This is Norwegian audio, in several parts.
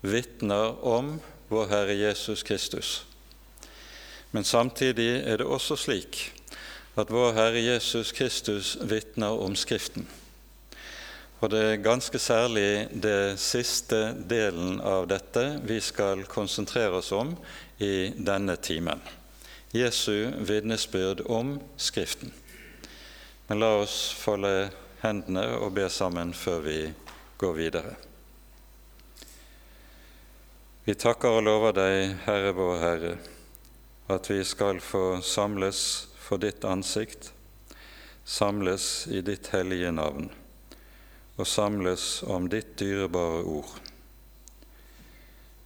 vitner om vår Herre Jesus Kristus. Men samtidig er det også slik at vår Herre Jesus Kristus vitner om Skriften. Og det er ganske særlig det siste delen av dette vi skal konsentrere oss om i denne timen. Jesu vitnesbyrd om Skriften. Men la oss folde hendene og be sammen før vi går videre. Vi takker og lover deg, Herre vår Herre, at vi skal få samles for ditt ansikt, samles i ditt hellige navn og samles om ditt dyrebare ord.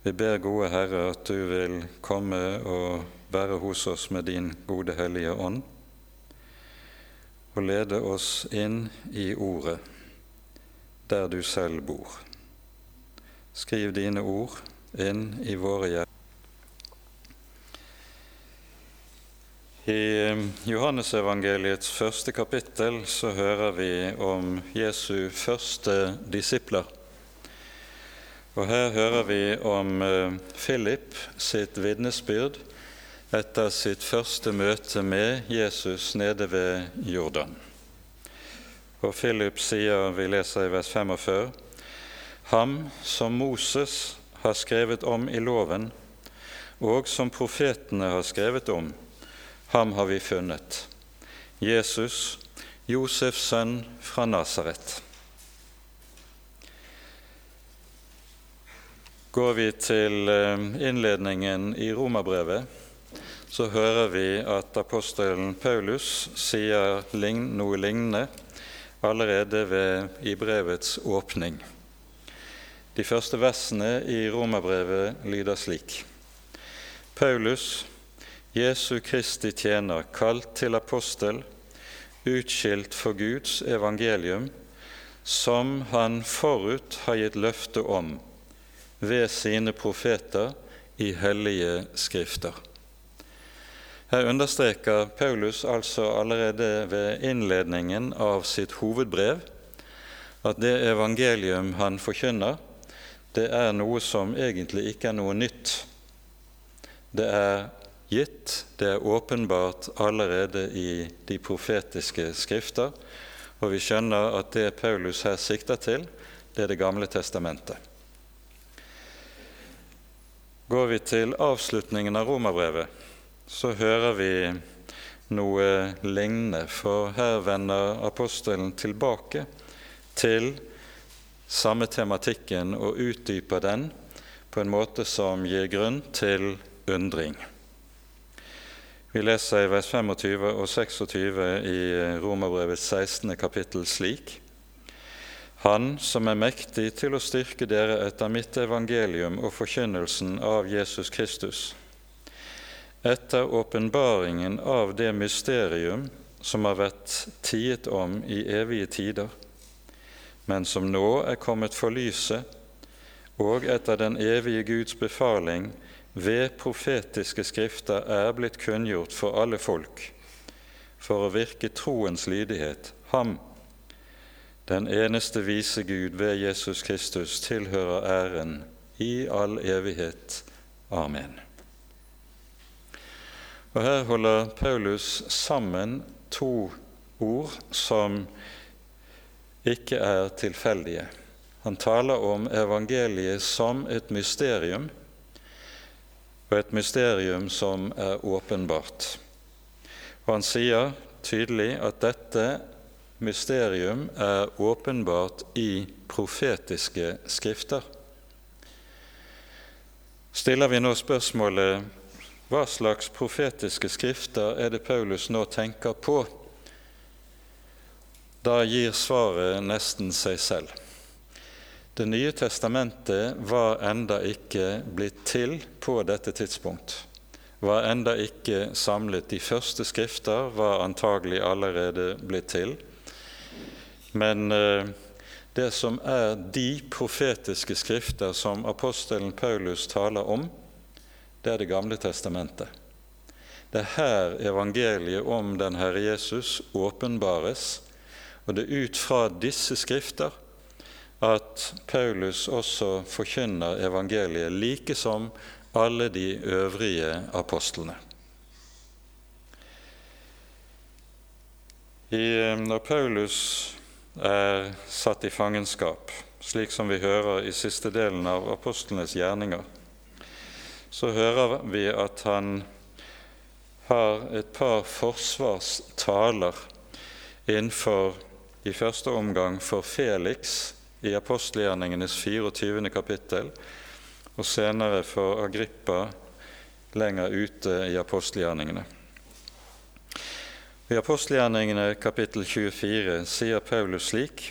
Vi ber, gode Herre, at du vil komme og være hos oss med din gode Hellige Ånd, og lede oss inn i Ordet, der du selv bor. Skriv dine ord inn i våre hjerter. I eh, Johannesevangeliets første kapittel så hører vi om Jesu første disipler. Og Her hører vi om eh, Philip sitt vitnesbyrd etter sitt første møte med Jesus nede ved Jordan. Og Philip sier, vi leser i vers 45, ham som Moses har skrevet om i loven, og som profetene har skrevet om, Ham har vi funnet. Jesus, Josefs sønn fra Nasaret. Går vi til eh, innledningen i Romerbrevet, så hører vi at apostelen Paulus sier noe lignende allerede ved, i brevets åpning. De første versene i Romerbrevet lyder slik.: Paulus, Jesu Kristi tjener, kalt til apostel, utskilt for Guds evangelium, som han forut har gitt løfte om ved sine profeter i hellige skrifter. Her understreker Paulus altså allerede ved innledningen av sitt hovedbrev at det evangelium han forkynner, det er noe som egentlig ikke er noe nytt. Det er gitt, det er åpenbart allerede i de profetiske skrifter, og vi skjønner at det Paulus her sikter til, det er Det gamle testamentet. Går vi til avslutningen av romerbrevet, så hører vi noe lignende, for her vender apostelen tilbake til samme tematikken og utdyper den på en måte som gir grunn til undring. Vi leser i vers 25 og 26 i Romerbrevets 16. kapittel slik.: Han som er mektig til å styrke dere etter mitt evangelium og forkynnelsen av Jesus Kristus, etter åpenbaringen av det mysterium som har vært tiet om i evige tider, men som nå er kommet for lyset, og etter den evige Guds befaling ved profetiske skrifter er blitt kunngjort for alle folk, for å virke troens lydighet. Ham, den eneste vise Gud ved Jesus Kristus, tilhører æren i all evighet. Amen. Og Her holder Paulus sammen to ord som ikke er tilfeldige. Han taler om evangeliet som et mysterium og et mysterium som er åpenbart. Og han sier tydelig at dette mysterium er åpenbart i profetiske skrifter. Stiller vi nå spørsmålet hva slags profetiske skrifter er det Paulus nå tenker på? Da gir svaret nesten seg selv. Det nye testamentet var enda ikke blitt til på dette tidspunkt. Var enda ikke samlet. De første skrifter var antagelig allerede blitt til. Men eh, det som er de profetiske skrifter som apostelen Paulus taler om, det er Det gamle testamentet. Det er her evangeliet om den Herre Jesus åpenbares, og det er ut fra disse skrifter at Paulus også forkynner evangeliet, like som alle de øvrige apostlene. I, eh, når Paulus er satt i fangenskap, slik som vi hører i siste delen av apostlenes gjerninger, så hører vi at han har et par forsvarstaler innenfor i første omgang for Felix i apostelgjerningenes 24. kapittel, og senere for Agrippa lenger ute i apostelgjerningene. I apostelgjerningene kapittel 24 sier Paulus slik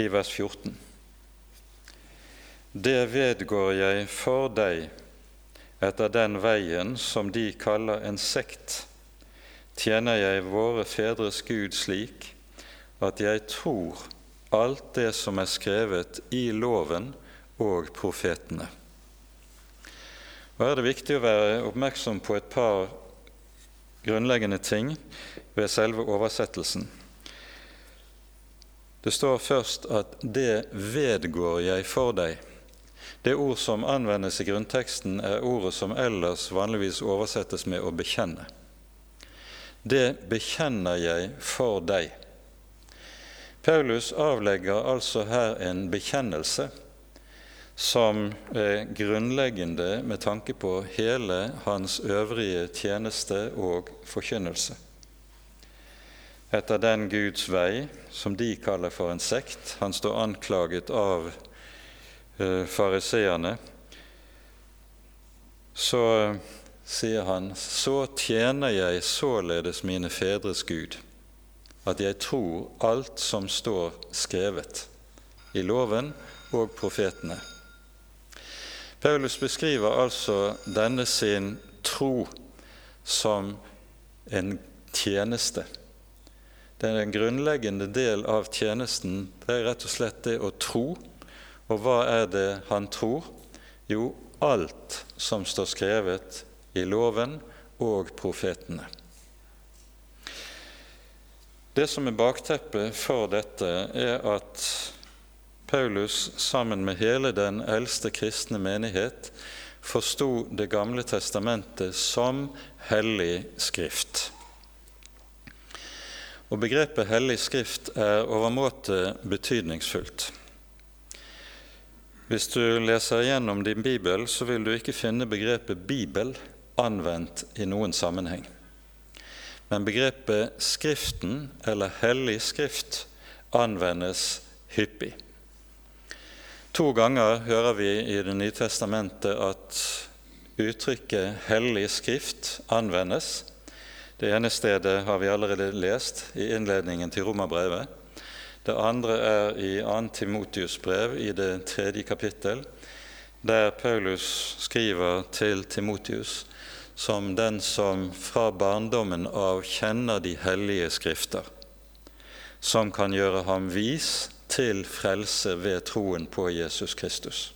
i vers 14.: Det vedgår jeg for deg etter den veien som de kaller en sekt, tjener jeg våre fedres Gud slik at jeg tror alt det som er skrevet i loven og profetene. Og er det viktig å være oppmerksom på et par grunnleggende ting ved selve oversettelsen. Det står først at 'det vedgår jeg for deg'. Det ord som anvendes i grunnteksten, er ordet som ellers vanligvis oversettes med 'å bekjenne'. Det bekjenner jeg for deg. Paulus avlegger altså her en bekjennelse som er grunnleggende med tanke på hele hans øvrige tjeneste og forkynnelse. Etter den Guds vei, som de kaller for en sekt Han står anklaget av uh, fariseerne. Så sier han, så tjener jeg således mine fedres Gud at jeg tror alt som står skrevet i loven og profetene. Paulus beskriver altså denne sin tro som en tjeneste. Det er en grunnleggende del av tjenesten. Det er rett og slett det å tro. Og hva er det han tror? Jo, alt som står skrevet i loven og profetene. Det som er bakteppet for dette, er at Paulus sammen med hele den eldste kristne menighet forsto Det gamle testamentet som hellig skrift. Og Begrepet hellig skrift er overmåte betydningsfullt. Hvis du leser gjennom din bibel, så vil du ikke finne begrepet Bibel anvendt i noen sammenheng. Men begrepet Skriften, eller Hellig Skrift, anvendes hyppig. To ganger hører vi i Det nye testamentet at uttrykket 'hellig skrift' anvendes. Det ene stedet har vi allerede lest, i innledningen til Romerbrevet. Det andre er i 2. Timotius brev, i det tredje kapittel, der Paulus skriver til Timotius som den som fra barndommen av kjenner de hellige skrifter, som kan gjøre ham vis til frelse ved troen på Jesus Kristus.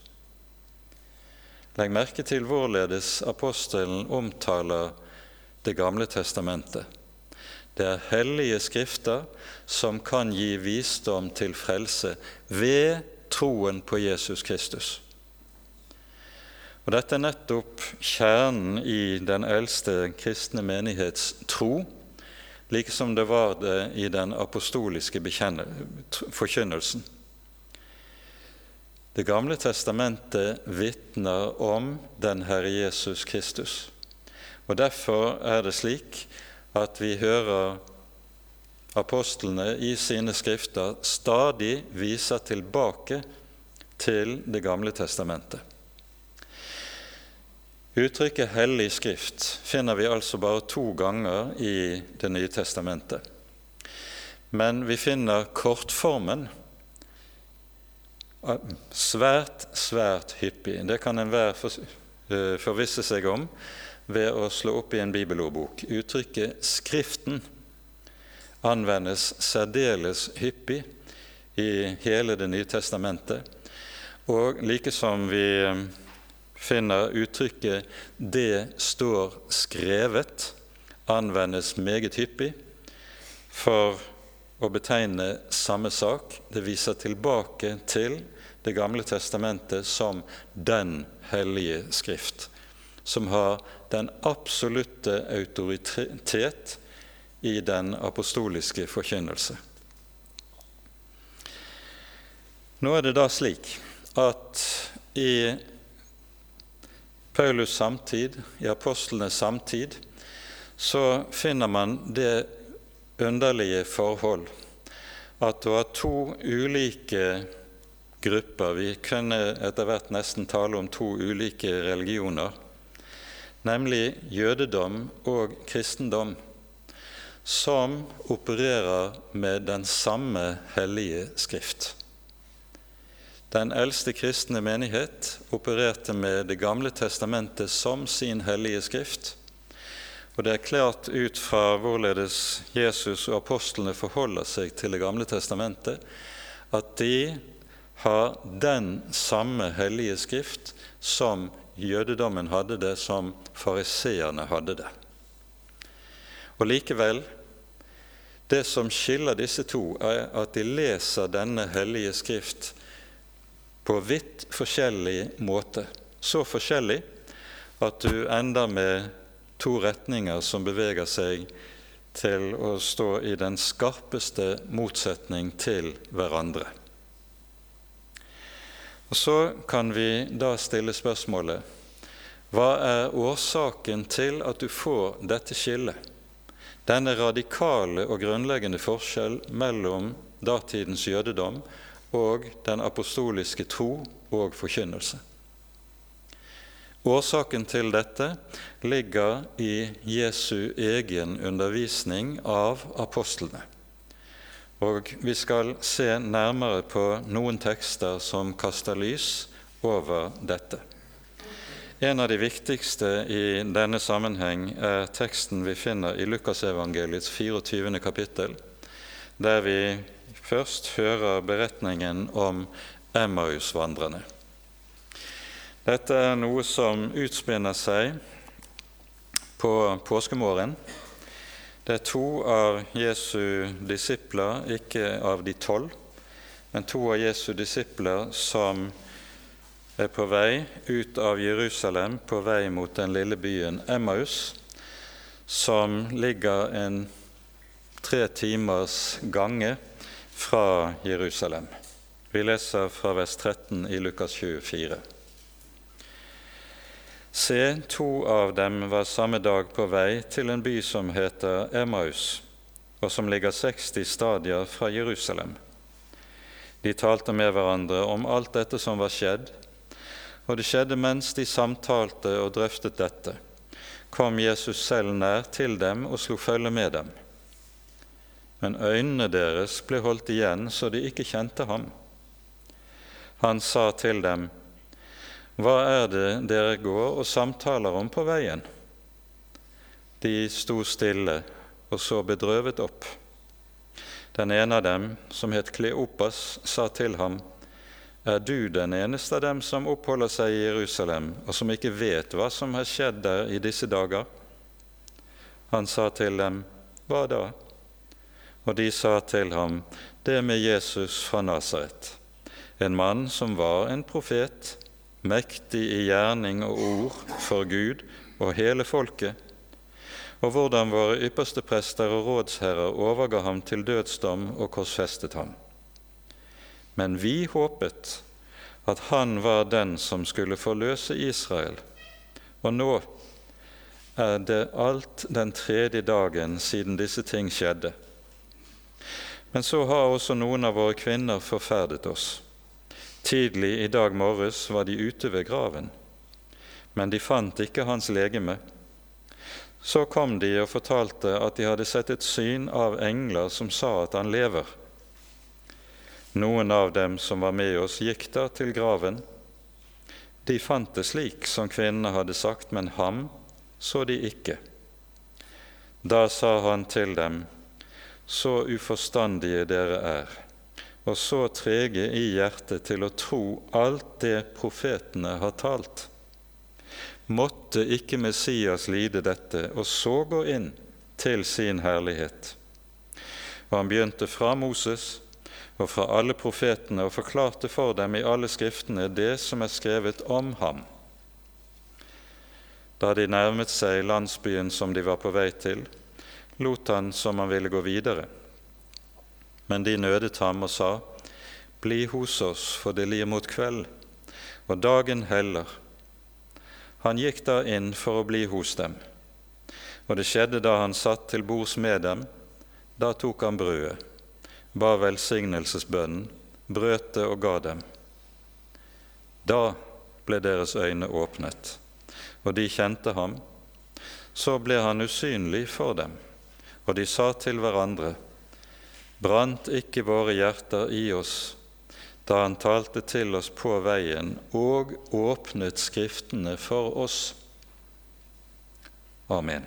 Legg merke til hvorledes apostelen omtaler Det gamle testamentet. Det er hellige skrifter som kan gi visdom til frelse ved troen på Jesus Kristus. Og Dette er nettopp kjernen i den eldste kristne menighets tro, like som det var det i den apostoliske forkynnelsen. Det gamle testamentet vitner om den Herre Jesus Kristus. Og Derfor er det slik at vi hører apostlene i sine skrifter stadig viser tilbake til Det gamle testamentet. Uttrykket 'hellig skrift' finner vi altså bare to ganger i Det nye testamentet. Men vi finner kortformen eh, svært, svært hyppig. Det kan enhver eh, forvisse seg om ved å slå opp i en bibelordbok. Uttrykket 'Skriften' anvendes særdeles hyppig i hele Det nye testamentet. Og like som vi eh, finner uttrykket 'det står skrevet' anvendes meget hyppig for å betegne samme sak. Det viser tilbake til Det gamle testamentet som den hellige skrift, som har den absolutte autoritet i den apostoliske forkynnelse. Nå er det da slik at i Paulus' samtid, i apostlenes samtid, så finner man det underlige forhold at det var to ulike grupper Vi kunne etter hvert nesten tale om to ulike religioner, nemlig jødedom og kristendom, som opererer med den samme hellige skrift. Den eldste kristne menighet opererte med Det gamle testamentet som sin hellige skrift. Og det er klart ut fra hvorledes Jesus og apostlene forholder seg til Det gamle testamentet, at de har den samme hellige skrift som jødedommen hadde det, som fariseerne hadde det. Og likevel, det som skiller disse to, er at de leser denne hellige skrift på vidt forskjellig måte. Så forskjellig at du ender med to retninger som beveger seg til å stå i den skarpeste motsetning til hverandre. Og Så kan vi da stille spørsmålet hva er årsaken til at du får dette skillet? Denne radikale og grunnleggende forskjell mellom datidens jødedom og den apostoliske tro og forkynnelse. Årsaken til dette ligger i Jesu egen undervisning av apostlene. Og Vi skal se nærmere på noen tekster som kaster lys over dette. En av de viktigste i denne sammenheng er teksten vi finner i Lukasevangeliets 24. kapittel, der vi først hører beretningen om Emmausvandrerne. Dette er noe som utspinner seg på påskemorgen. Det er to av Jesu disipler, ikke av de tolv, men to av Jesu disipler som er på vei ut av Jerusalem, på vei mot den lille byen Emmaus, som ligger en tre timers gange fra Jerusalem. Vi leser fra vers 13 i Lukas 24. Se, to av dem var samme dag på vei til en by som heter Emmaus, og som ligger 60 stadier fra Jerusalem. De talte med hverandre om alt dette som var skjedd, og det skjedde mens de samtalte og drøftet dette. Kom Jesus selv nær til dem og slo følge med dem men øynene deres ble holdt igjen så de ikke kjente ham. Han sa til dem, Hva er det dere går og samtaler om på veien? De sto stille og så bedrøvet opp. Den ene av dem, som het Kleopas, sa til ham, Er du den eneste av dem som oppholder seg i Jerusalem, og som ikke vet hva som har skjedd der i disse dager? Han sa til dem, Hva da? Og de sa til ham, det med Jesus fra Nasaret, en mann som var en profet, mektig i gjerning og ord for Gud og hele folket, og hvordan våre ypperste prester og rådsherrer overga ham til dødsdom og korsfestet ham. Men vi håpet at han var den som skulle forløse Israel, og nå er det alt den tredje dagen siden disse ting skjedde. Men så har også noen av våre kvinner forferdet oss. Tidlig i dag morges var de ute ved graven, men de fant ikke hans legeme. Så kom de og fortalte at de hadde sett et syn av engler som sa at han lever. Noen av dem som var med oss, gikk da til graven. De fant det slik som kvinnene hadde sagt, men ham så de ikke. Da sa han til dem:" så uforstandige dere er, og så trege i hjertet til å tro alt det profetene har talt. Måtte ikke Messias lide dette, og så gå inn til sin herlighet. Og han begynte fra Moses og fra alle profetene og forklarte for dem i alle skriftene det som er skrevet om ham. Da de nærmet seg landsbyen som de var på vei til, lot han som han ville gå videre. Men de nødet ham og sa, Bli hos oss, for det lir mot kveld, og dagen heller. Han gikk da inn for å bli hos dem. Og det skjedde da han satt til bords med dem, da tok han brødet, ba velsignelsesbønnen, brøt det og ga dem. Da ble deres øyne åpnet, og de kjente ham. Så ble han usynlig for dem, og de sa til hverandre:" Brant ikke våre hjerter i oss da han talte til oss på veien og åpnet Skriftene for oss? Amen.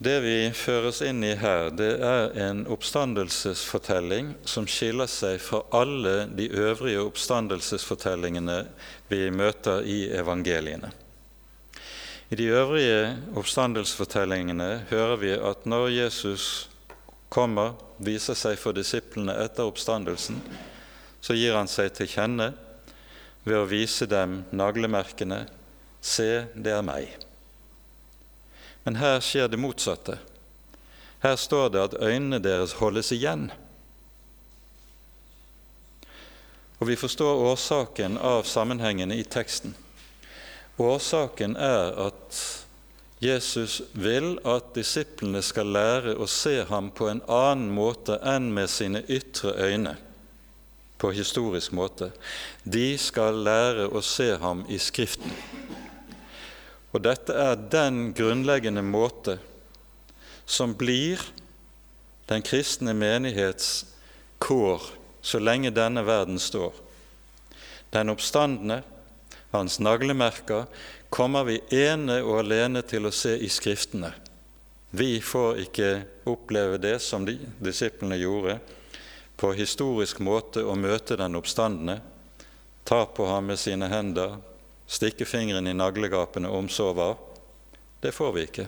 Det vi føres inn i her, det er en oppstandelsesfortelling som skiller seg fra alle de øvrige oppstandelsesfortellingene vi møter i evangeliene. I de øvrige oppstandelsfortellingene hører vi at når Jesus kommer, viser seg for disiplene etter oppstandelsen, så gir han seg til kjenne ved å vise dem naglemerkene. Se, det er meg. Men her skjer det motsatte. Her står det at øynene deres holdes igjen. Og vi forstår årsaken av sammenhengene i teksten. Årsaken er at Jesus vil at disiplene skal lære å se ham på en annen måte enn med sine ytre øyne, på historisk måte. De skal lære å se ham i Skriften. Og dette er den grunnleggende måte som blir den kristne menighets kår så lenge denne verden står. Den oppstandende hans naglemerker, kommer vi ene og alene til å se i Skriftene. Vi får ikke oppleve det som de, disiplene gjorde, på historisk måte å møte den oppstandende, ta på ham med sine hender, stikke fingeren i naglegapene om så var. Det får vi ikke.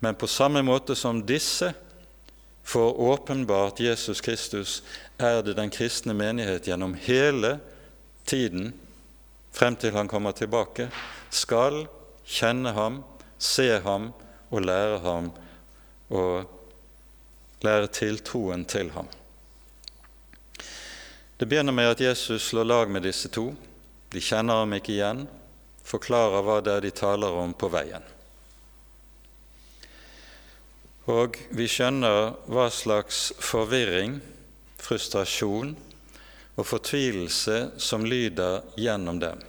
Men på samme måte som disse får åpenbart Jesus Kristus, er det den kristne menighet gjennom hele tiden frem til han kommer tilbake, skal kjenne ham, se ham og lære ham og lære tiltroen til ham. Det begynner med at Jesus slår lag med disse to. De kjenner ham ikke igjen, forklarer hva det er de taler om på veien. Og vi skjønner hva slags forvirring, frustrasjon, og fortvilelse som lyder gjennom dem.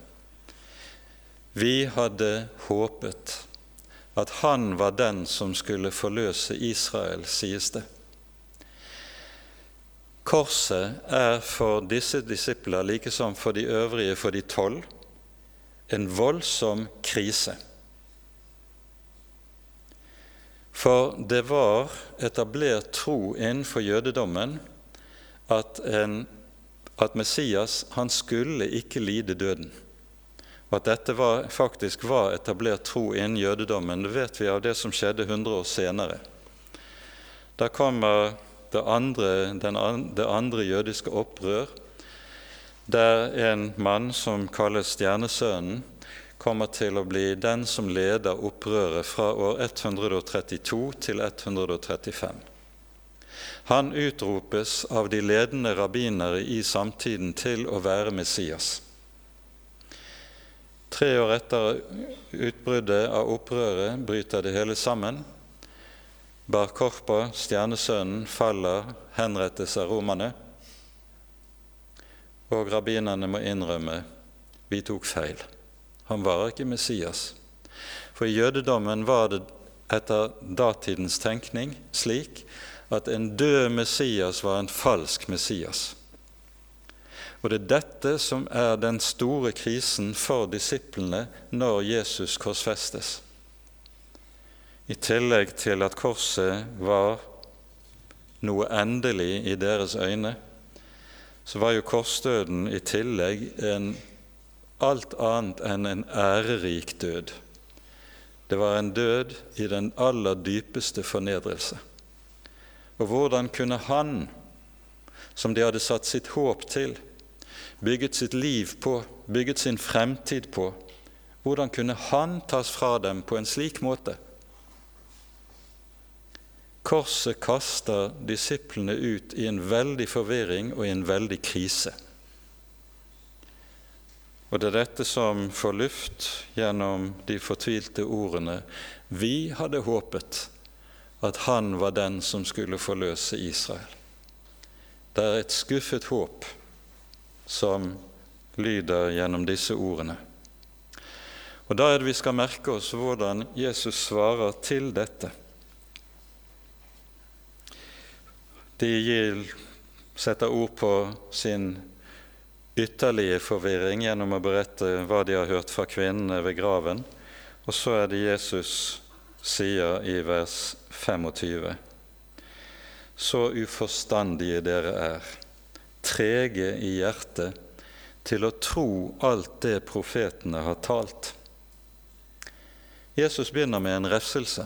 Vi hadde håpet at han var den som skulle forløse Israel, sies det. Korset er for disse disipler, like som for de øvrige, for de tolv, en voldsom krise. For det var etablert tro innenfor jødedommen at en at Messias han skulle ikke lide døden. Og At dette var, faktisk var etablert tro innen jødedommen, det vet vi av det som skjedde 100 år senere. Da kommer det andre, den, det andre jødiske opprør, der en mann som kalles Stjernesønnen, kommer til å bli den som leder opprøret fra år 132 til 135. Han utropes av de ledende rabbinere i samtiden til å være Messias. Tre år etter utbruddet av opprøret bryter det hele sammen. Bar Korpa, stjernesønnen, faller, henrettes av romerne. Og rabbinerne må innrømme vi tok feil. Han var ikke Messias. For i jødedommen var det etter datidens tenkning slik at en død Messias var en falsk Messias. Og det er dette som er den store krisen for disiplene når Jesus korsfestes. I tillegg til at korset var noe endelig i deres øyne, så var jo korsdøden i tillegg en alt annet enn en ærerik død. Det var en død i den aller dypeste fornedrelse. Og hvordan kunne han, som de hadde satt sitt håp til, bygget sitt liv på, bygget sin fremtid på, hvordan kunne han tas fra dem på en slik måte? Korset kaster disiplene ut i en veldig forvirring og i en veldig krise. Og det er dette som får luft gjennom de fortvilte ordene Vi hadde håpet at han var den som skulle forløse Israel. Det er et skuffet håp som lyder gjennom disse ordene. Og Da er det vi skal merke oss hvordan Jesus svarer til dette. De setter ord på sin ytterlige forvirring gjennom å berette hva de har hørt fra kvinnene ved graven. Og så er det Jesus sier i vers 25.: Så uforstandige dere er, trege i hjertet til å tro alt det profetene har talt. Jesus begynner med en refselse.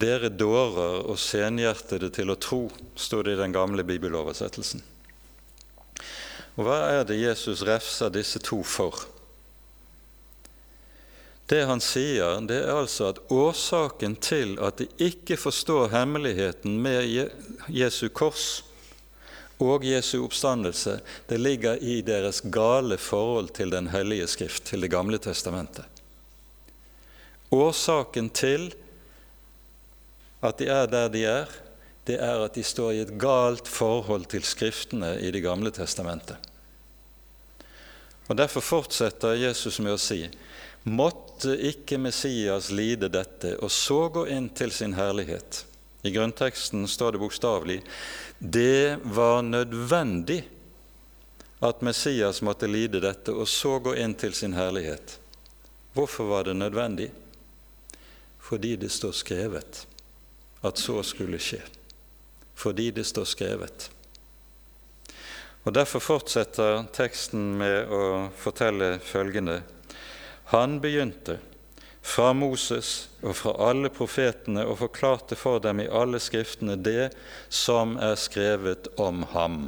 Dere dårer og senhjertede til å tro, sto det i den gamle bibeloversettelsen. Og hva er det Jesus refser disse to for? Det han sier, det er altså at årsaken til at de ikke forstår hemmeligheten med Jesu kors og Jesu oppstandelse, det ligger i deres gale forhold til Den hellige skrift, til Det gamle testamentet. Årsaken til at de er der de er, det er at de står i et galt forhold til Skriftene i Det gamle testamentet. Og Derfor fortsetter Jesus med å si måtte ikke Messias lide dette og så gå inn til sin herlighet. I grunnteksten står det bokstavelig det var nødvendig at Messias måtte lide dette og så gå inn til sin herlighet. Hvorfor var det nødvendig? Fordi det står skrevet at så skulle skje. Fordi det står skrevet. Og Derfor fortsetter teksten med å fortelle følgende.: Han begynte fra Moses og fra alle profetene og forklarte for dem i alle skriftene det som er skrevet om ham.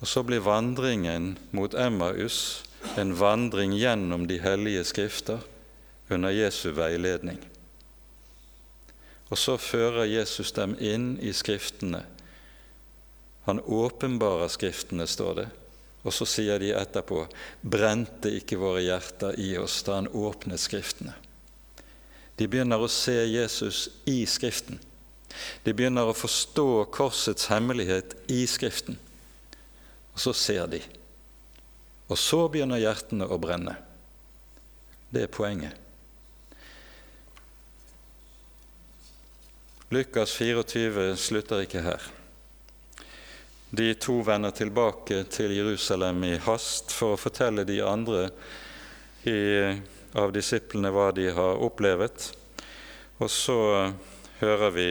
Og så blir vandringen mot Emmaus en vandring gjennom de hellige skrifter under Jesu veiledning. Og så fører Jesus dem inn i Skriftene. Han åpenbarer Skriftene, står det. Og så sier de etterpå brente ikke våre hjerter i oss da han åpnet Skriftene. De begynner å se Jesus i Skriften. De begynner å forstå korsets hemmelighet i Skriften. Og så ser de. Og så begynner hjertene å brenne. Det er poenget. Lukas 24 slutter ikke her. De to vender tilbake til Jerusalem i hast for å fortelle de andre i, av disiplene hva de har opplevet. Og så hører vi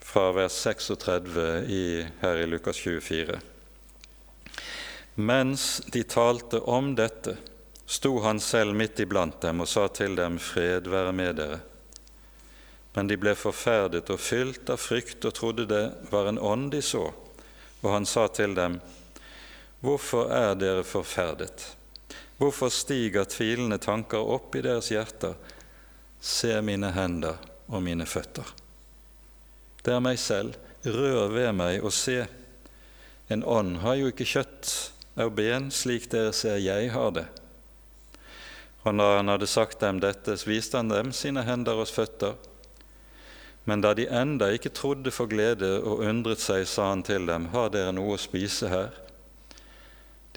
fra vers 36 i, her i Lukas 24. Mens de talte om dette, sto han selv midt iblant dem og sa til dem, Fred være med dere. Men de ble forferdet og fylt av frykt og trodde det var en ånd de så. Og han sa til dem, Hvorfor er dere forferdet? Hvorfor stiger tvilende tanker opp i deres hjerter? Se mine hender og mine føtter. Det er meg selv. Rør ved meg og se. En ånd har jo ikke kjøtt av ben, slik dere ser jeg har det. Og når han hadde sagt dem dette, viste han dem sine hender og føtter. Men da de enda ikke trodde for glede og undret seg, sa han til dem, Har dere noe å spise her?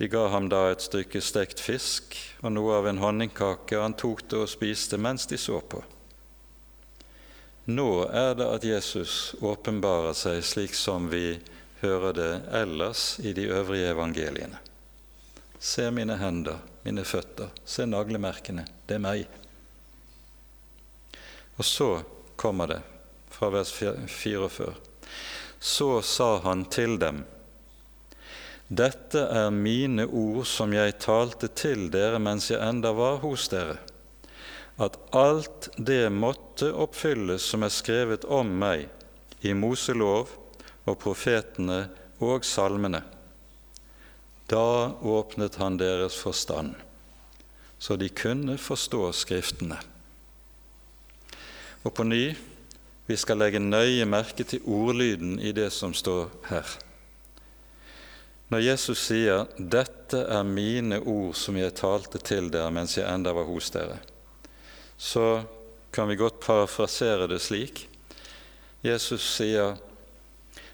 De ga ham da et stykke stekt fisk og noe av en honningkake, og han tok det og spiste mens de så på. Nå er det at Jesus åpenbarer seg slik som vi hører det ellers i de øvrige evangeliene. Se mine hender, mine føtter, se naglemerkene. Det er meg. Og så kommer det fra vers 44. Så sa han til dem:" Dette er mine ord som jeg talte til dere mens jeg enda var hos dere. at alt det måtte oppfylles som er skrevet om meg i Moselov og profetene og salmene. Da åpnet han deres forstand, så de kunne forstå Skriftene. Og på ny vi skal legge nøye merke til ordlyden i det som står her. Når Jesus sier 'Dette er mine ord som jeg talte til dere mens jeg enda var hos dere', så kan vi godt parafrasere det slik. Jesus sier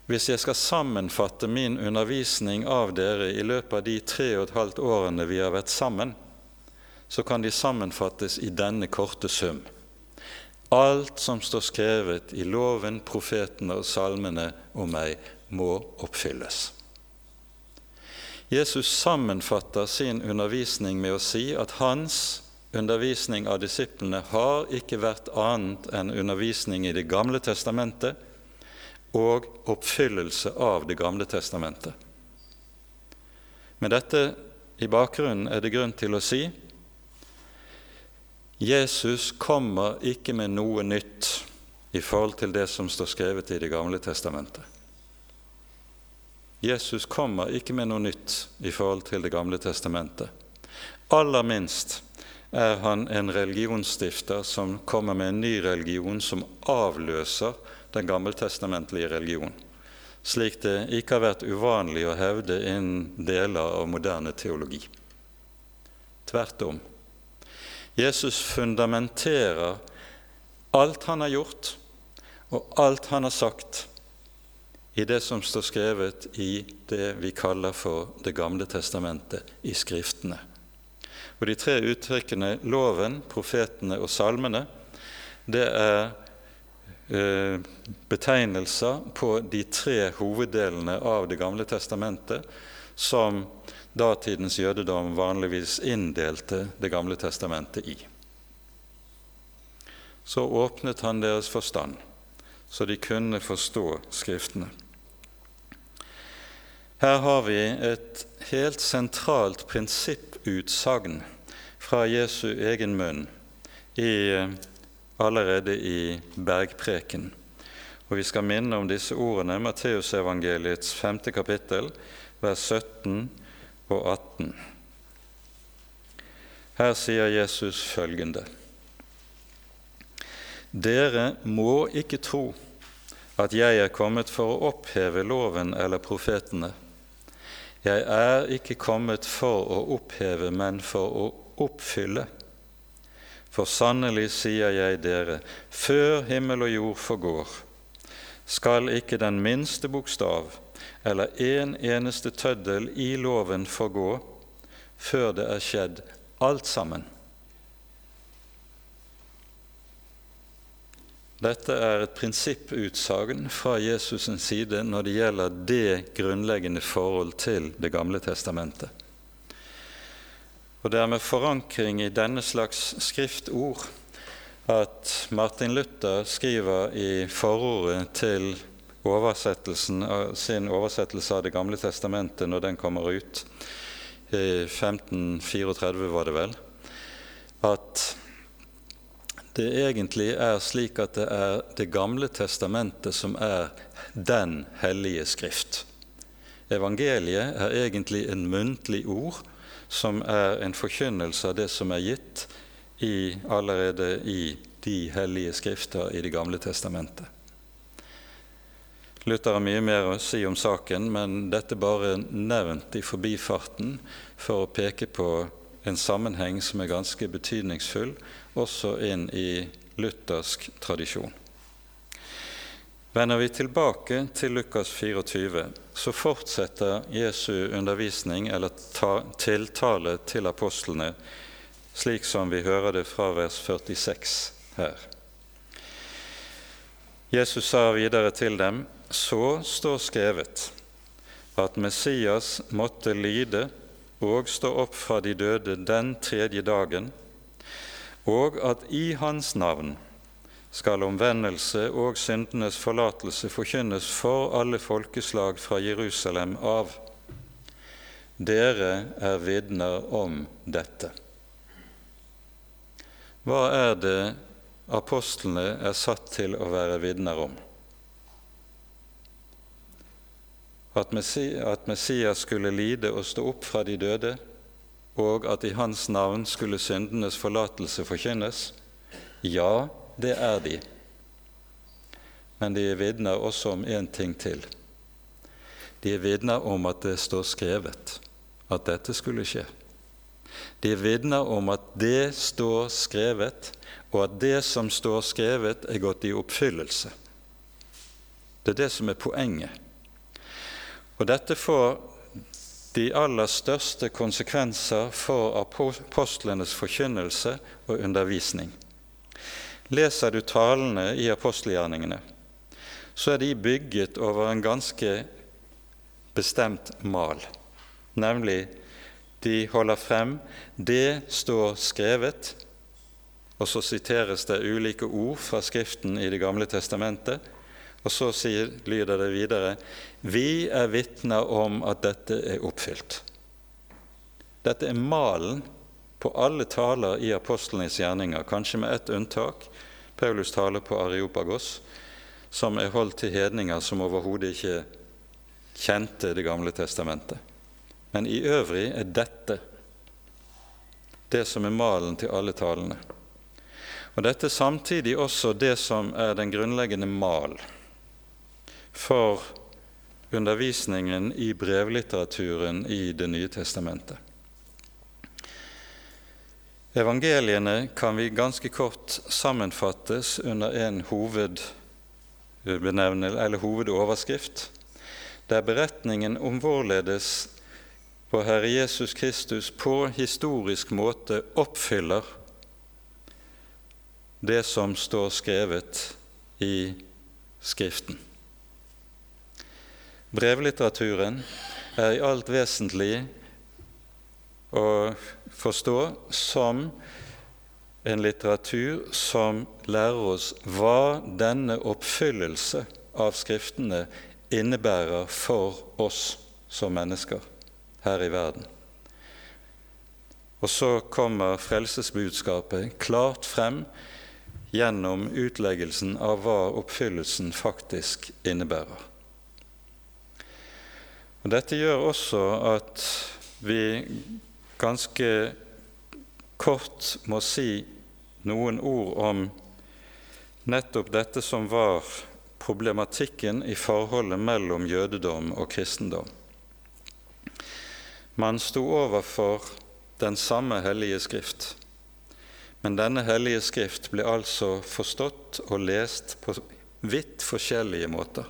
hvis jeg skal sammenfatte min undervisning av dere i løpet av de tre og et halvt årene vi har vært sammen, så kan de sammenfattes i denne korte sum. Alt som står skrevet i loven, profetene og salmene om meg, må oppfylles. Jesus sammenfatter sin undervisning med å si at hans undervisning av disiplene har ikke vært annet enn undervisning i Det gamle testamentet og oppfyllelse av Det gamle testamentet. Med dette i bakgrunnen er det grunn til å si Jesus kommer ikke med noe nytt i forhold til det som står skrevet i Det gamle testamentet. Jesus kommer ikke med noe nytt i forhold til Det gamle testamentet. Aller minst er han en religionsstifter som kommer med en ny religion som avløser den gammeltestamentlige religion, slik det ikke har vært uvanlig å hevde innen deler av moderne teologi. Tvert om. Jesus fundamenterer alt han har gjort, og alt han har sagt, i det som står skrevet i det vi kaller for Det gamle testamentet, i Skriftene. Og De tre uttrykkene loven, profetene og salmene det er eh, betegnelser på de tre hoveddelene av Det gamle testamentet som datidens jødedom vanligvis inndelte Det gamle testamentet i. Så åpnet han deres forstand, så de kunne forstå Skriftene. Her har vi et helt sentralt prinsipputsagn fra Jesu egen munn i, allerede i bergpreken. Og Vi skal minne om disse ordene, Matteusevangeliets femte kapittel, vers 17 og 18. Her sier Jesus følgende.: Dere må ikke tro at jeg er kommet for å oppheve loven eller profetene. Jeg er ikke kommet for å oppheve, men for å oppfylle. For sannelig sier jeg dere, før himmel og jord forgår, skal ikke den minste bokstav eller en eneste tøddel i loven forgå før det er skjedd alt sammen. Dette er et prinsipputsagn fra Jesus' side når det gjelder det grunnleggende forhold til Det gamle testamentet. Og Det er med forankring i denne slags skriftord at Martin Luther skriver i forordet til sin oversettelse av Det gamle testamentet når den kommer ut, i 1534 var det vel, at det egentlig er slik at det er Det gamle testamentet som er den hellige skrift. Evangeliet er egentlig en muntlig ord som er en forkynnelse av det som er gitt i, allerede i de hellige skrifter i Det gamle testamentet. Luther har mye mer å si om saken, men dette bare nevnt i forbifarten for å peke på en sammenheng som er ganske betydningsfull, også inn i luthersk tradisjon. Vender vi tilbake til Lukas 24, så fortsetter Jesu undervisning eller tiltale til apostlene slik som vi hører det fra vers 46 her. Jesus sa videre til dem, så står skrevet at Messias måtte lide og stå opp fra de døde den tredje dagen, og at i Hans navn skal omvendelse og syndenes forlatelse forkynnes for alle folkeslag fra Jerusalem av. Dere er vitner om dette. hva er det apostlene er satt til å være vitner om? At Messias skulle lide og stå opp fra de døde, og at i hans navn skulle syndenes forlatelse forkynnes? Ja, det er de. Men de er vitner også om én ting til. De er vitner om at det står skrevet at dette skulle skje. De er vitner om at det står skrevet, og at det som står skrevet, er gått i oppfyllelse. Det er det som er poenget. Og dette får de aller største konsekvenser for apostlenes forkynnelse og undervisning. Leser du talene i apostelgjerningene, så er de bygget over en ganske bestemt mal, nemlig de holder frem det står skrevet, og så siteres det ulike ord fra Skriften i Det gamle testamentet, og så sier, lyder det videre Vi er vitner om at dette er oppfylt. Dette er malen på alle taler i apostlenes gjerninger, kanskje med ett unntak. Paulus taler på Areopagos, som er holdt til hedninger som overhodet ikke kjente Det gamle testamentet. Men i øvrig er dette det som er malen til alle talene. Og Dette er samtidig også det som er den grunnleggende mal for undervisningen i brevlitteraturen i Det nye testamentet. Evangeliene kan vi ganske kort sammenfattes under en hovedoverskrift, der beretningen om hvorledes vår Herre Jesus Kristus på historisk måte oppfyller det som står skrevet i Skriften. Brevlitteraturen er i alt vesentlig å forstå som en litteratur som lærer oss hva denne oppfyllelse av Skriftene innebærer for oss som mennesker her i verden. Og så kommer frelsesbudskapet klart frem gjennom utleggelsen av hva oppfyllelsen faktisk innebærer. Og Dette gjør også at vi ganske kort må si noen ord om nettopp dette som var problematikken i forholdet mellom jødedom og kristendom. Man sto overfor den samme hellige Skrift, men denne hellige Skrift ble altså forstått og lest på vidt forskjellige måter.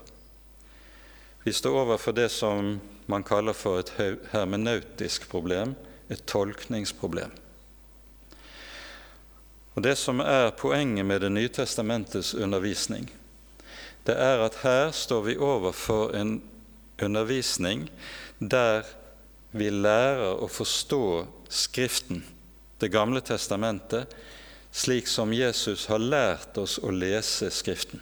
Vi står overfor det som man kaller for et hermenautisk problem, et tolkningsproblem. Og Det som er poenget med Det nye testamentets undervisning, det er at her står vi overfor en undervisning der vi lærer å forstå Skriften, Det gamle testamentet, slik som Jesus har lært oss å lese Skriften.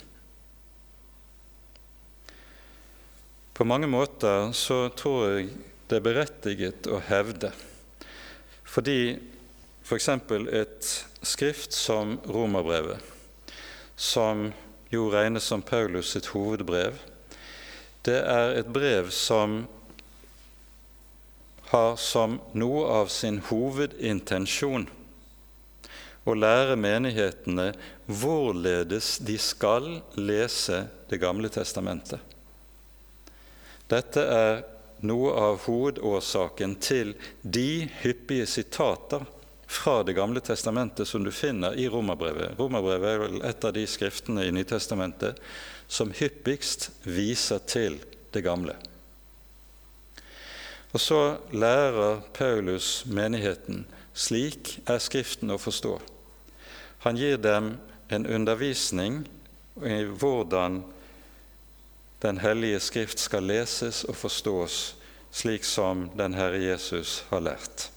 På mange måter så tror jeg det er berettiget å hevde, fordi f.eks. For et skrift som Romerbrevet, som jo regnes som Paulus sitt hovedbrev, det er et brev som har som noe av sin hovedintensjon å lære menighetene hvorledes de skal lese Det gamle testamentet. Dette er noe av hovedårsaken til de hyppige sitater fra Det gamle testamentet som du finner i Romerbrevet. Romerbrevet er vel et av de skriftene i Nytestamentet som hyppigst viser til det gamle. Og så lærer Paulus menigheten slik er Skriften å forstå. Han gir dem en undervisning i hvordan Den hellige Skrift skal leses og forstås slik som den Herre Jesus har lært.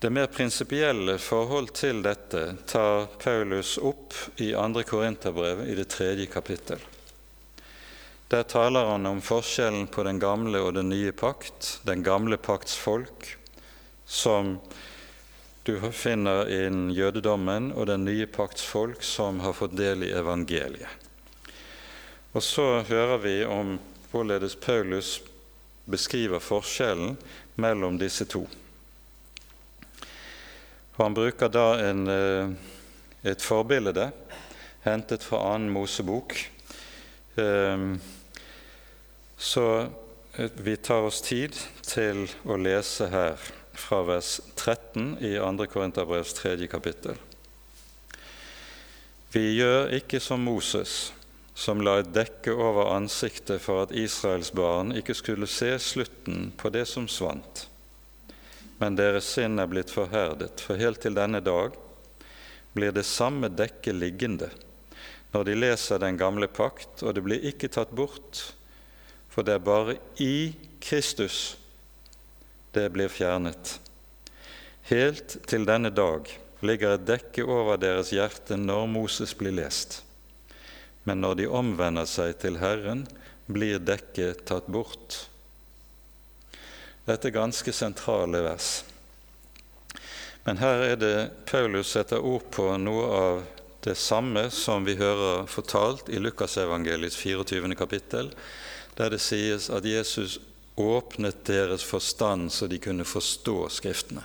Det mer prinsipielle forhold til dette tar Paulus opp i 2. Korinterbrev i det tredje kapittel. Der taler han om forskjellen på den gamle og den nye pakt, den gamle pakts folk, som du finner innen jødedommen og den nye pakts folk som har fått del i evangeliet. Og så hører vi om hvorledes Paulus beskriver forskjellen mellom disse to. Og han bruker da en, eh, et forbilde hentet fra annen Mosebok. Ehm, så eh, vi tar oss tid til å lese her fra vers 13 i 2. Korinterbrevs 3. kapittel. Vi gjør ikke som Moses, som la et dekke over ansiktet for at Israels barn ikke skulle se slutten på det som svant men deres sinn er blitt forherdet, for helt til denne dag blir det samme dekket liggende når de leser den gamle pakt, og det blir ikke tatt bort, for det er bare i Kristus det blir fjernet. Helt til denne dag ligger et dekke over deres hjerte når Moses blir lest. Men når de omvender seg til Herren, blir dekket tatt bort. Dette er ganske sentrale vers. Men her er det Paulus setter ord på noe av det samme som vi hører fortalt i Lukasevangeliets 24. kapittel, der det sies at Jesus åpnet deres forstand så de kunne forstå Skriftene.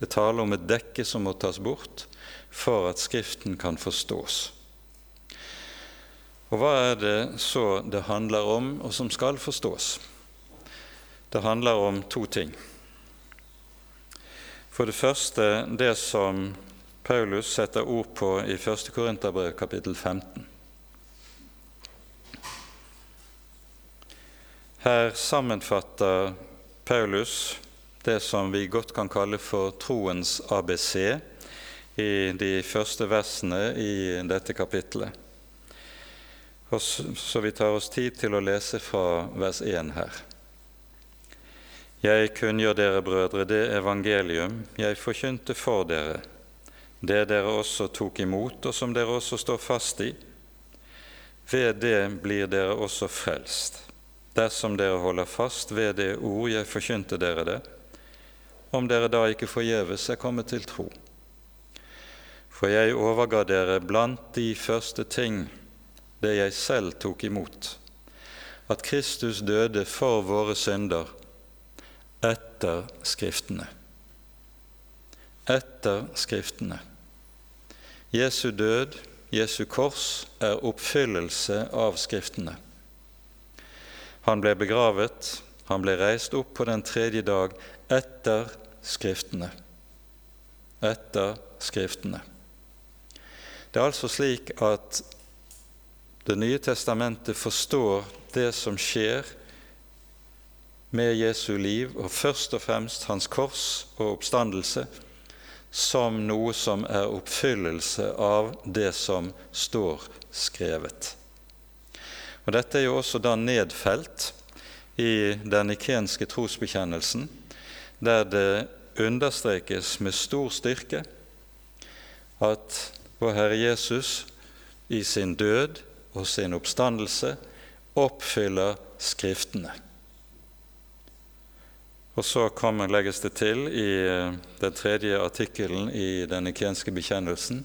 Det taler om et dekke som må tas bort for at Skriften kan forstås. Og hva er det så det handler om, og som skal forstås? Det handler om to ting. For det første det som Paulus setter ord på i 1. Korinterbrev kapittel 15. Her sammenfatter Paulus det som vi godt kan kalle for troens ABC i de første versene i dette kapittelet. Så vi tar oss tid til å lese fra vers 1 her. Jeg kunngjør dere, brødre, det evangelium jeg forkynte for dere, det dere også tok imot, og som dere også står fast i. Ved det blir dere også frelst, dersom dere holder fast ved det ord jeg forkynte dere det, om dere da ikke forgjeves er kommet til tro. For jeg overga dere blant de første ting det jeg selv tok imot, at Kristus døde for våre synder etter Skriftene. Etter Skriftene. Jesu død, Jesu kors, er oppfyllelse av Skriftene. Han ble begravet, han ble reist opp på den tredje dag etter Skriftene. Etter Skriftene. Det er altså slik at Det nye testamentet forstår det som skjer med Jesu liv, og først og fremst hans kors og oppstandelse, som noe som er oppfyllelse av det som står skrevet. Og Dette er jo også da nedfelt i den ikenske trosbekjennelsen, der det understrekes med stor styrke at vår Herre Jesus i sin død og sin oppstandelse oppfyller Skriftene. Og så kommer, legges det til i eh, den tredje artikkelen i den ikenske bekjennelsen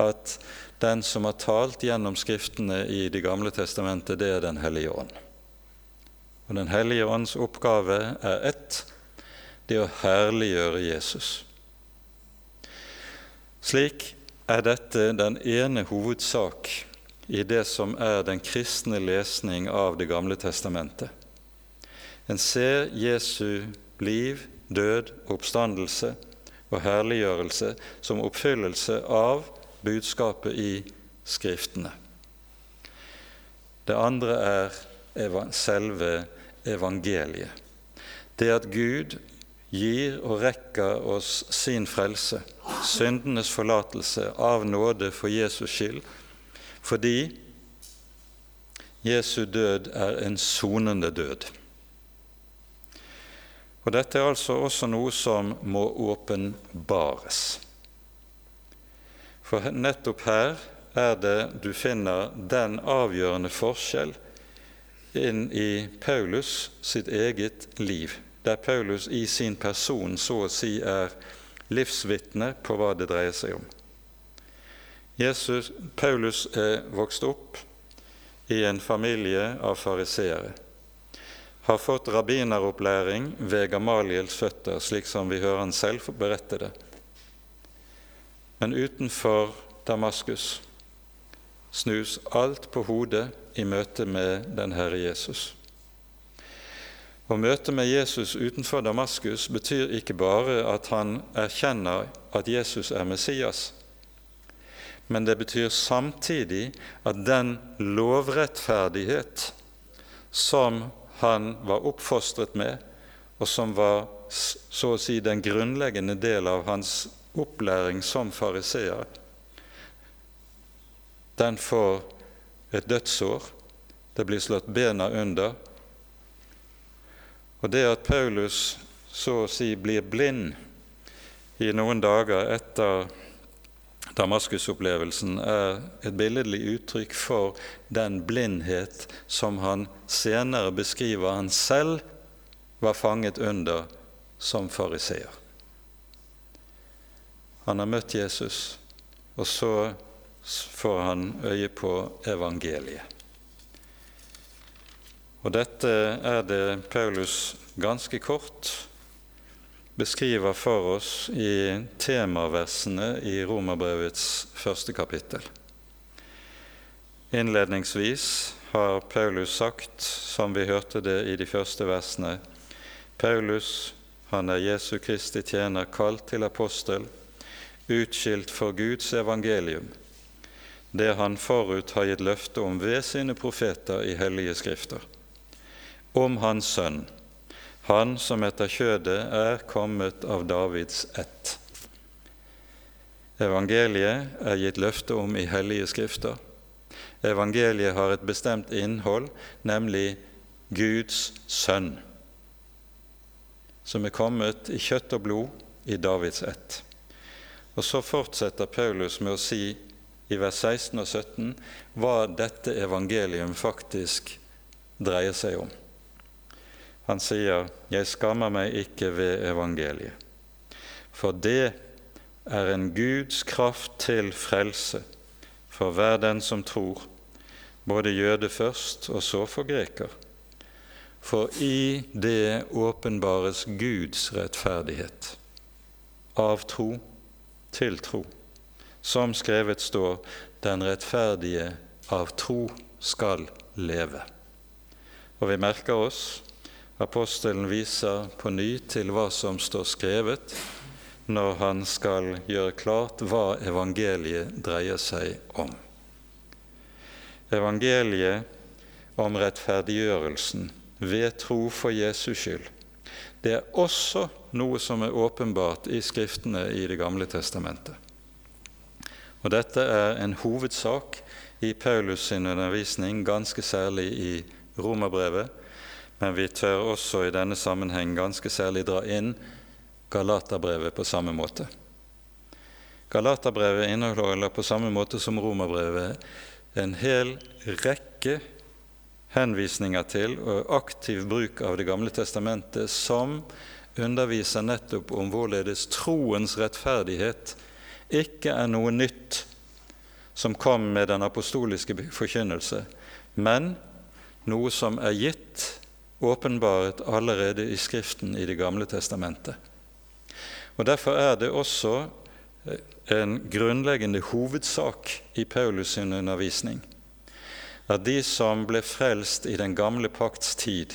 at den som har talt gjennom Skriftene i Det gamle testamentet, det er Den hellige ånd. Og Den hellige ånds oppgave er ett det å herliggjøre Jesus. Slik er dette den ene hovedsak i det som er den kristne lesning av Det gamle testamentet. En ser Jesu liv, død, oppstandelse og herliggjørelse som oppfyllelse av budskapet i Skriftene. Det andre er selve evangeliet. Det at Gud gir og rekker oss sin frelse, syndenes forlatelse av nåde for Jesus skyld, fordi Jesu død er en sonende død. Og Dette er altså også noe som må åpenbares. For nettopp her er det du finner den avgjørende forskjell inn i Paulus sitt eget liv, der Paulus i sin person så å si er livsvitne på hva det dreier seg om. Jesus, Paulus er vokst opp i en familie av fariseere. Har fått rabbineropplæring ved Gamaliels føtter, slik som vi hører han selv berette det. Men utenfor Damaskus snus alt på hodet i møte med den Herre Jesus. Å møte med Jesus utenfor Damaskus betyr ikke bare at han erkjenner at Jesus er Messias, men det betyr samtidig at den lovrettferdighet som han var oppfostret med, og som var så å si den grunnleggende del av hans opplæring som fariseer, den får et dødsår. Det blir slått bena under. Og det at Paulus så å si blir blind i noen dager etter Damaskus-opplevelsen, er et billedlig uttrykk for den blindhet som han senere beskriver han selv var fanget under som fariseer. Han har møtt Jesus, og så får han øye på evangeliet. Og dette er det Paulus ganske kort beskriver for oss i temaversene i Romerbrevets første kapittel. Innledningsvis har Paulus sagt, som vi hørte det i de første versene, Paulus, han er Jesu Kristi tjener, kalt til apostel, utskilt for Guds evangelium det han forut har gitt løfte om ved sine profeter i hellige skrifter, om Hans Sønn, Han som etter kjødet er kommet av Davids ett. Evangeliet er gitt løfte om i hellige skrifter. Evangeliet har et bestemt innhold, nemlig Guds sønn, som er kommet i kjøtt og blod i Davids ett. Og så fortsetter Paulus med å si i vers 16 og 17 hva dette evangelium faktisk dreier seg om. Han sier, 'Jeg skammer meg ikke ved evangeliet', for det er en Guds kraft til frelse for hver den som tror, både jøde først og så for greker. For i det åpenbares Guds rettferdighet, av tro til tro. Som skrevet står:" Den rettferdige av tro skal leve. Og vi merker oss apostelen viser på ny til hva som står skrevet, når han skal gjøre klart hva evangeliet dreier seg om. Evangeliet om rettferdiggjørelsen ved tro for Jesus skyld, det er også noe som er åpenbart i Skriftene i Det gamle testamentet. Og Dette er en hovedsak i Paulus' sin undervisning, ganske særlig i Romerbrevet, men vi tør også i denne sammenheng ganske særlig dra inn Galaterbrevet på samme måte. Galaterbrevet inneholder på samme måte som Romerbrevet en hel rekke henvisninger til og aktiv bruk av Det gamle testamentet som underviser nettopp om hvorledes troens rettferdighet ikke er noe nytt som kom med den apostoliske forkynnelse, men noe som er gitt, åpenbaret allerede i Skriften i Det gamle testamentet. Og Derfor er det også eh, en grunnleggende hovedsak i Paulus' sin undervisning at de som ble frelst i den gamle pakts tid,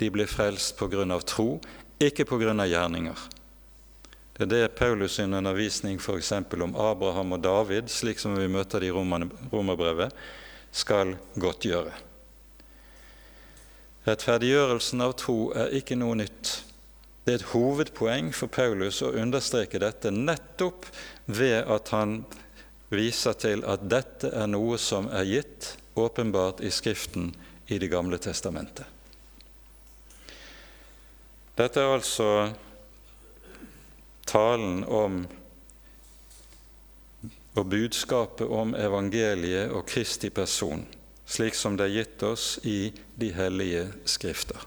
de ble frelst av tro, ikke av gjerninger. Det er det Paulus sin undervisning f.eks. om Abraham og David, slik som vi møter det i romerbrevet, skal godtgjøre. Rettferdiggjørelsen av tro er ikke noe nytt. Det er et hovedpoeng for Paulus å understreke dette nettopp ved at han viser til at dette er noe som er gitt åpenbart i Skriften i Det gamle testamentet. Dette er altså talen om og budskapet om evangeliet og Kristi person, slik som det er gitt oss i de hellige skrifter.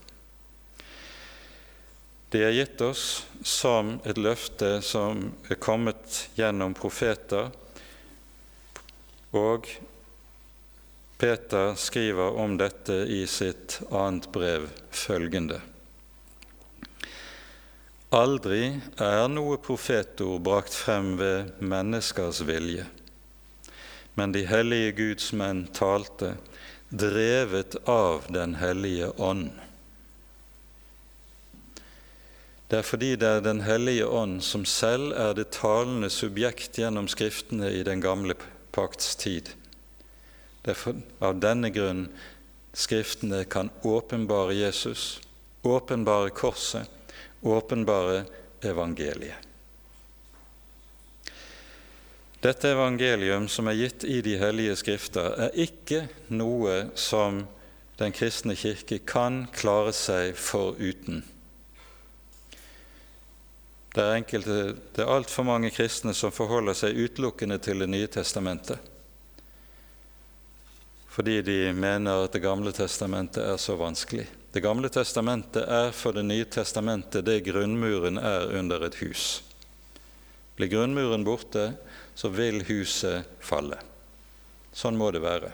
De er gitt oss som et løfte som er kommet gjennom profeter, og Peter skriver om dette i sitt annet brev følgende. Aldri er noe profetord brakt frem ved menneskers vilje, men de hellige Guds menn talte, drevet av Den hellige ånd. Det er fordi det er Den hellige ånd som selv er det talende subjekt gjennom Skriftene i den gamle pakts tid. Det er av denne grunn Skriftene kan åpenbare Jesus, åpenbare Korset, åpenbare evangeliet. Dette evangelium som er gitt i de hellige skrifter, er ikke noe som Den kristne kirke kan klare seg foruten. Det er, enkelte, det er altfor mange kristne som forholder seg utelukkende til Det nye testamentet, fordi de mener at Det gamle testamentet er så vanskelig. Det gamle testamentet er for Det nye testamentet det grunnmuren er under et hus. Blir grunnmuren borte, så vil huset falle. Sånn må det være.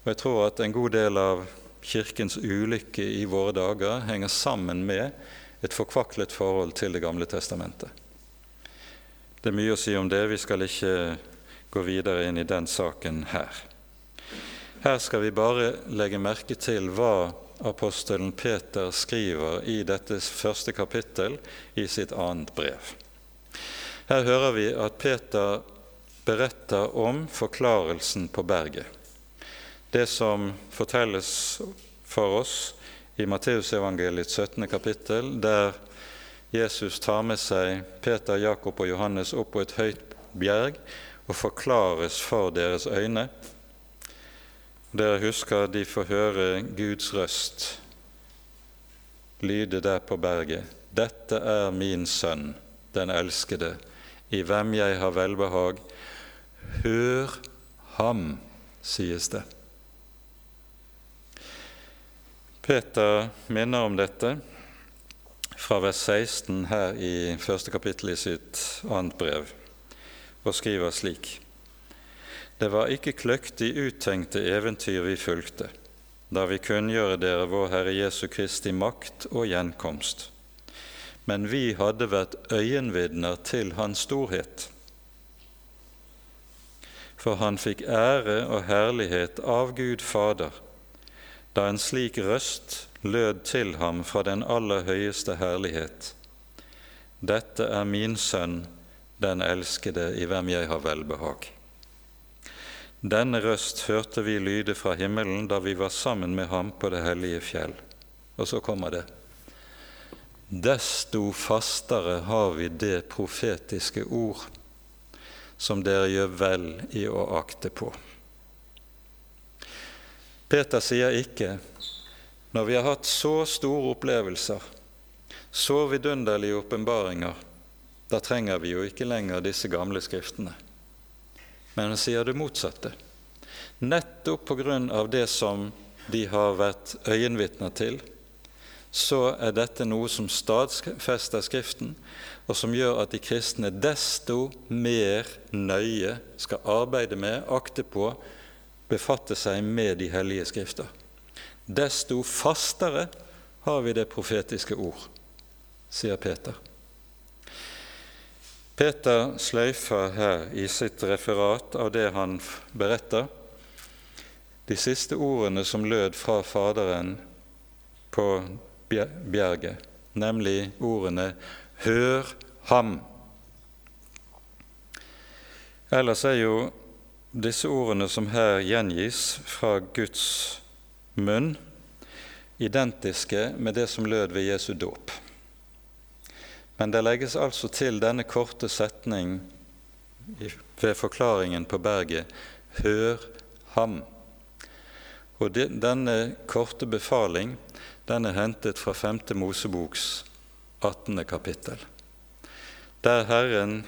Og Jeg tror at en god del av Kirkens ulykke i våre dager henger sammen med et forkvaklet forhold til Det gamle testamentet. Det er mye å si om det, vi skal ikke gå videre inn i den saken her. Her skal vi bare legge merke til hva apostelen Peter skriver i dette første kapittel i sitt annet brev. Her hører vi at Peter beretter om forklarelsen på berget. Det som fortelles for oss i Matteusevangeliets 17. kapittel, der Jesus tar med seg Peter, Jakob og Johannes opp på et høyt bjerg og forklares for deres øyne. Dere husker de får høre Guds røst lyde der på berget. Dette er min sønn, den elskede, i hvem jeg har velbehag. Hør ham, sies det. Peter minner om dette fra vers 16 her i første kapittel i sitt annet brev, og skriver slik.: Det var ikke kløktig uttenkte eventyr vi fulgte, da vi kunngjøre dere vår Herre Jesu Kristi makt og gjenkomst. Men vi hadde vært øyenvitner til Hans storhet. For han fikk ære og herlighet av Gud Fader da en slik røst lød til ham fra den aller høyeste herlighet. Dette er min sønn, den elskede, i hvem jeg har velbehag. Denne røst hørte vi lyde fra himmelen da vi var sammen med ham på det hellige fjell. Og så kommer det. Desto fastere har vi det profetiske ord som dere gjør vel i å akte på. Peter sier ikke når vi har hatt så store opplevelser, så vidunderlige åpenbaringer, da trenger vi jo ikke lenger disse gamle skriftene. Men han sier det motsatte. Nettopp av det som de har vært øyenvitner til, så er dette noe som stadfester Skriften, og som gjør at de kristne desto mer nøye skal arbeide med, akte på, befatte seg med de hellige skrifter. Desto fastere har vi det profetiske ord, sier Peter. Peter sløyfer her i sitt referat av det han beretter, de siste ordene som lød fra Faderen på bjerget, nemlig ordene 'Hør ham'. Ellers er jo disse ordene som her gjengis fra Guds munn, identiske med det som lød ved Jesu dåp. Men det legges altså til denne korte setning ved forklaringen på berget 'Hør ham'. Og Denne korte befaling den er hentet fra 5. Moseboks 18. kapittel, der Herren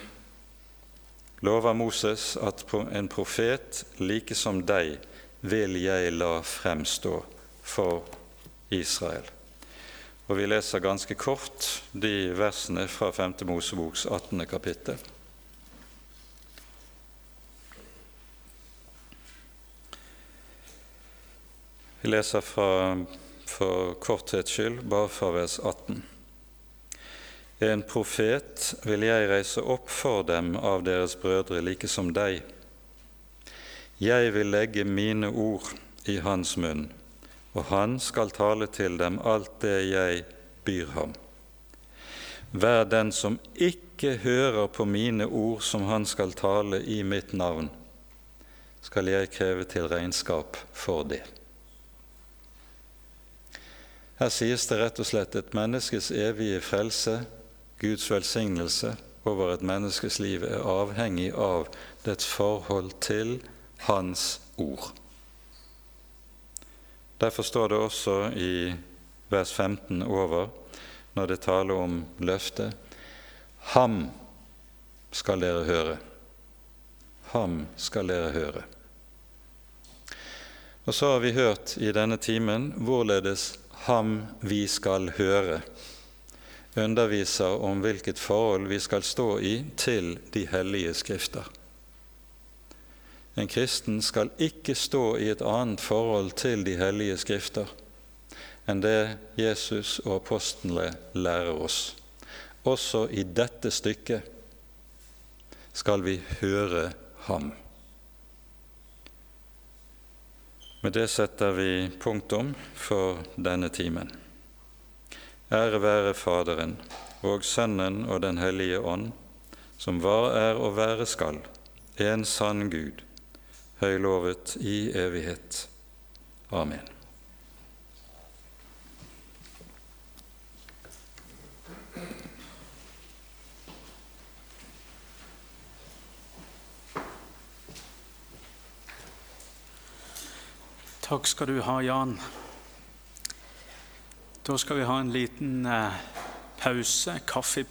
lover Moses at en profet like som deg vil jeg la fremstå for Israel. Og vi leser ganske kort de versene fra 5. Moseboks 18. kapittel. Vi leser fra, for korthets skyld bare fra vers 18. En profet vil jeg reise opp for dem av deres brødre, like som deg. Jeg vil legge mine ord i hans munn, og han skal tale til dem alt det jeg byr ham. Vær den som ikke hører på mine ord som han skal tale i mitt navn, skal jeg kreve til regnskap for det. Her sies det rett og slett et menneskes evige frelse, Guds velsignelse over et menneskes liv, er avhengig av dets forhold til Hans ord. Derfor står det også i vers 15 over, når det taler om løftet, Ham skal dere høre. Ham skal dere høre. Og så har vi hørt i denne timen hvorledes ham vi skal høre, underviser om hvilket forhold vi skal stå i til de hellige skrifter. En kristen skal ikke stå i et annet forhold til de hellige skrifter enn det Jesus og apostlene lærer oss. Også i dette stykket skal vi høre ham. Med det setter vi punktum for denne timen. Ære være Faderen og Sønnen og Den hellige ånd, som var, er og være skal, en sann Gud, høylovet i evighet. Amen. Takk skal du ha, Jan. Da skal vi ha en liten eh, pause, kaffepause.